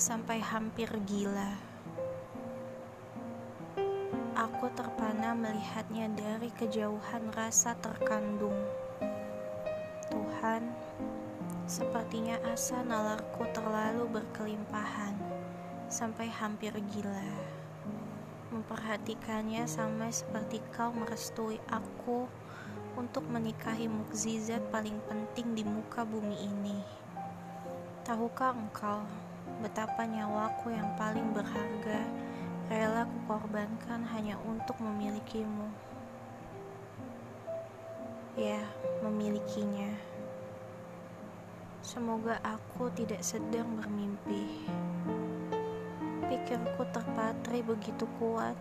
sampai hampir gila. Aku terpana melihatnya dari kejauhan rasa terkandung. Tuhan, sepertinya asa nalarku terlalu berkelimpahan sampai hampir gila. Memperhatikannya sama seperti kau merestui aku untuk menikahi mukjizat paling penting di muka bumi ini. Tahukah engkau betapa nyawaku yang paling berharga rela kukorbankan hanya untuk memilikimu? Ya, memilikinya. Semoga aku tidak sedang bermimpi. Pikirku terpatri begitu kuat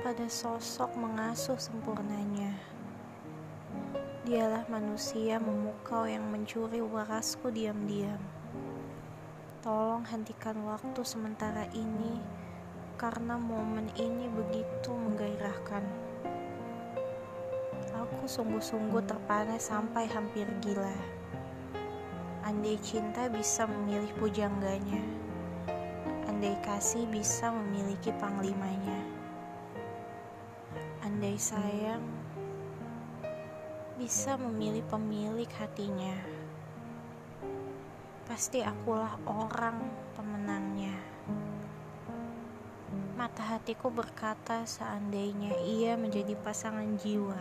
pada sosok mengasuh sempurnanya. Dialah manusia memukau yang mencuri warasku diam-diam. Tolong hentikan waktu sementara ini karena momen ini begitu menggairahkan. Aku sungguh-sungguh terpana sampai hampir gila. Andai cinta bisa memilih pujangganya, andai kasih bisa memiliki panglimanya, andai sayang bisa memilih pemilik hatinya. Pasti akulah orang pemenangnya. Mata hatiku berkata seandainya ia menjadi pasangan jiwa.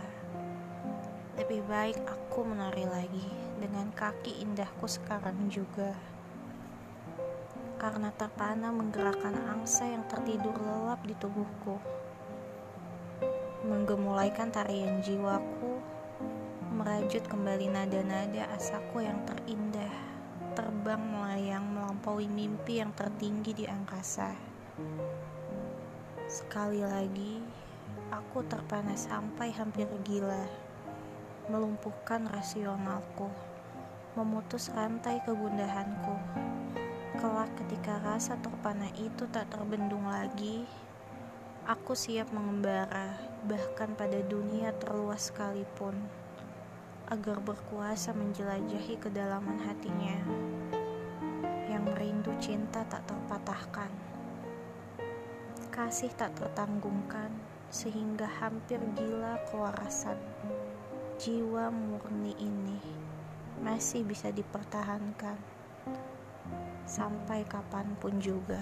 Lebih baik aku menari lagi dengan kaki indahku sekarang juga. Karena terpana menggerakkan angsa yang tertidur lelap di tubuhku. Menggemulaikan tarian jiwaku merajut kembali nada-nada asaku yang terindah, terbang melayang melampaui mimpi yang tertinggi di angkasa. Sekali lagi, aku terpana sampai hampir gila, melumpuhkan rasionalku, memutus rantai kegundahanku. Kelak ketika rasa terpana itu tak terbendung lagi, aku siap mengembara, bahkan pada dunia terluas sekalipun agar berkuasa menjelajahi kedalaman hatinya. Yang merindu cinta tak terpatahkan. Kasih tak tertanggungkan sehingga hampir gila kewarasan. Jiwa murni ini masih bisa dipertahankan. Sampai kapan pun juga.